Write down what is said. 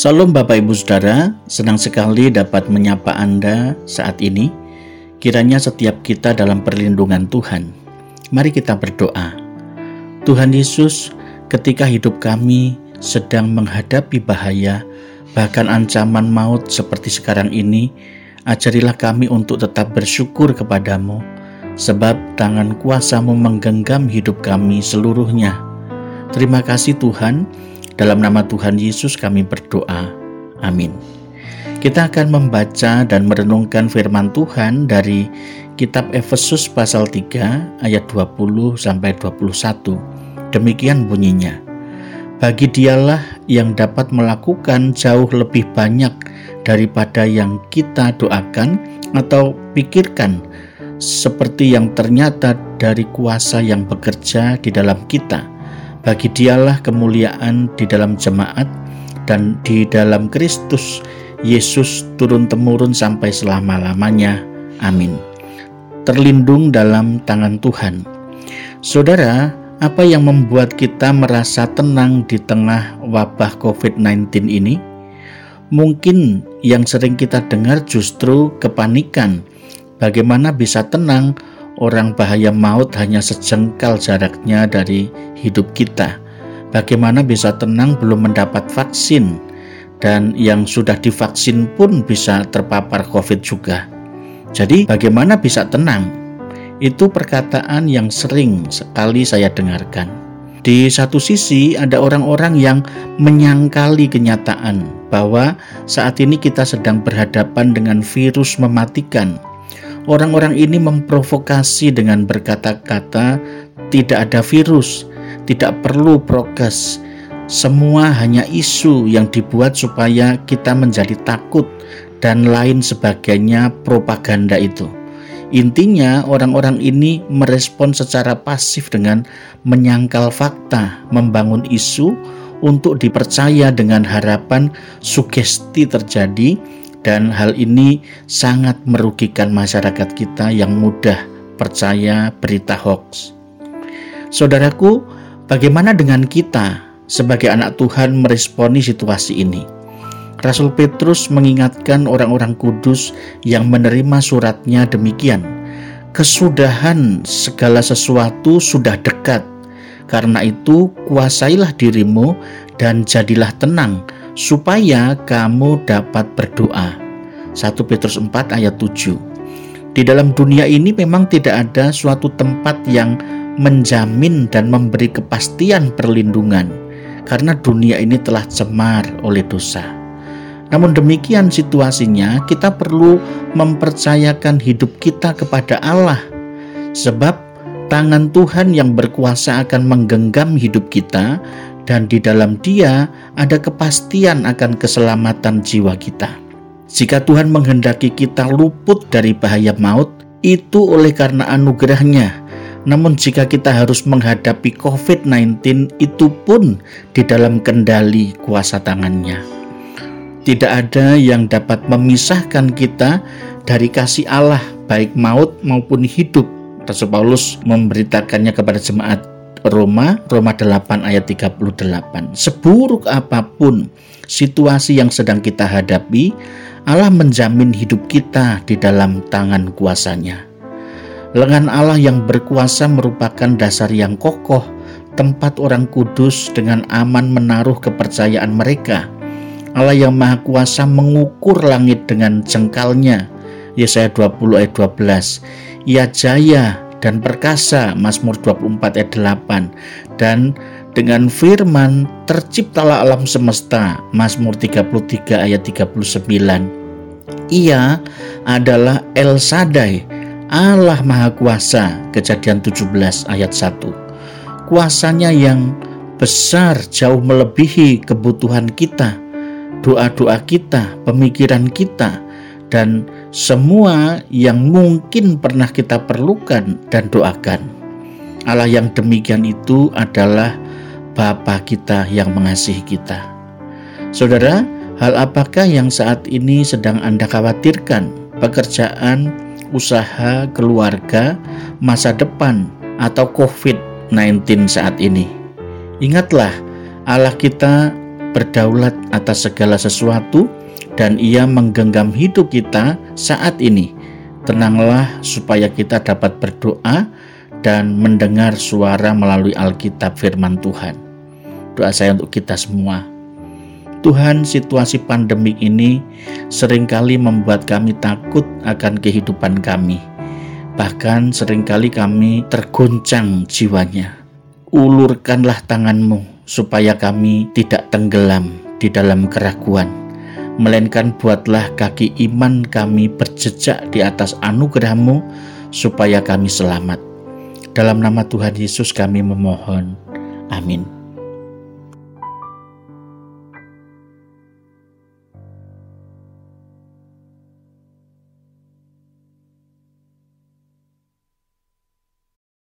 Salam Bapak Ibu Saudara, senang sekali dapat menyapa Anda saat ini. Kiranya setiap kita dalam perlindungan Tuhan. Mari kita berdoa. Tuhan Yesus, ketika hidup kami sedang menghadapi bahaya, bahkan ancaman maut seperti sekarang ini, ajarilah kami untuk tetap bersyukur kepadamu, sebab tangan kuasamu menggenggam hidup kami seluruhnya. Terima kasih Tuhan, dalam nama Tuhan Yesus kami berdoa. Amin. Kita akan membaca dan merenungkan firman Tuhan dari kitab Efesus pasal 3 ayat 20 sampai 21. Demikian bunyinya. Bagi dialah yang dapat melakukan jauh lebih banyak daripada yang kita doakan atau pikirkan seperti yang ternyata dari kuasa yang bekerja di dalam kita bagi dialah kemuliaan di dalam jemaat dan di dalam Kristus Yesus turun-temurun sampai selama-lamanya. Amin. Terlindung dalam tangan Tuhan. Saudara, apa yang membuat kita merasa tenang di tengah wabah COVID-19 ini? Mungkin yang sering kita dengar justru kepanikan. Bagaimana bisa tenang orang bahaya maut hanya sejengkal jaraknya dari hidup kita. Bagaimana bisa tenang belum mendapat vaksin dan yang sudah divaksin pun bisa terpapar COVID juga. Jadi bagaimana bisa tenang? Itu perkataan yang sering sekali saya dengarkan. Di satu sisi ada orang-orang yang menyangkali kenyataan bahwa saat ini kita sedang berhadapan dengan virus mematikan Orang-orang ini memprovokasi dengan berkata-kata, "Tidak ada virus, tidak perlu prokes." Semua hanya isu yang dibuat supaya kita menjadi takut dan lain sebagainya propaganda itu. Intinya, orang-orang ini merespon secara pasif dengan menyangkal fakta, membangun isu untuk dipercaya dengan harapan sugesti terjadi dan hal ini sangat merugikan masyarakat kita yang mudah percaya berita hoax. Saudaraku, bagaimana dengan kita sebagai anak Tuhan meresponi situasi ini? Rasul Petrus mengingatkan orang-orang kudus yang menerima suratnya demikian. Kesudahan segala sesuatu sudah dekat. Karena itu, kuasailah dirimu dan jadilah tenang supaya kamu dapat berdoa. 1 Petrus 4 ayat 7. Di dalam dunia ini memang tidak ada suatu tempat yang menjamin dan memberi kepastian perlindungan karena dunia ini telah cemar oleh dosa. Namun demikian situasinya, kita perlu mempercayakan hidup kita kepada Allah, sebab tangan Tuhan yang berkuasa akan menggenggam hidup kita dan di dalam Dia ada kepastian akan keselamatan jiwa kita. Jika Tuhan menghendaki kita luput dari bahaya maut, itu oleh karena anugerahnya. Namun jika kita harus menghadapi COVID-19, itu pun di dalam kendali kuasa tangannya. Tidak ada yang dapat memisahkan kita dari kasih Allah, baik maut maupun hidup. Rasul Paulus memberitakannya kepada jemaat Roma, Roma 8 ayat 38. Seburuk apa pun situasi yang sedang kita hadapi, Allah menjamin hidup kita di dalam tangan kuasanya. Lengan Allah yang berkuasa merupakan dasar yang kokoh, tempat orang kudus dengan aman menaruh kepercayaan mereka. Allah yang Maha Kuasa mengukur langit dengan jengkalnya. Yesaya 20 ayat 12. Ia jaya dan perkasa Mazmur 24 ayat 8 dan dengan firman terciptalah alam semesta Mazmur 33 ayat 39 ia adalah El Sadai Allah Maha Kuasa kejadian 17 ayat 1 kuasanya yang besar jauh melebihi kebutuhan kita doa-doa kita pemikiran kita dan semua yang mungkin pernah kita perlukan dan doakan. Allah yang demikian itu adalah Bapa kita yang mengasihi kita. Saudara, hal apakah yang saat ini sedang Anda khawatirkan? Pekerjaan, usaha, keluarga, masa depan, atau COVID-19 saat ini? Ingatlah, Allah kita berdaulat atas segala sesuatu dan ia menggenggam hidup kita saat ini. Tenanglah supaya kita dapat berdoa dan mendengar suara melalui Alkitab firman Tuhan. Doa saya untuk kita semua. Tuhan, situasi pandemik ini sering kali membuat kami takut akan kehidupan kami. Bahkan sering kali kami tergoncang jiwanya. Ulurkanlah tanganmu supaya kami tidak tenggelam di dalam keraguan melainkan buatlah kaki iman kami berjejak di atas anugerahmu supaya kami selamat. Dalam nama Tuhan Yesus kami memohon. Amin.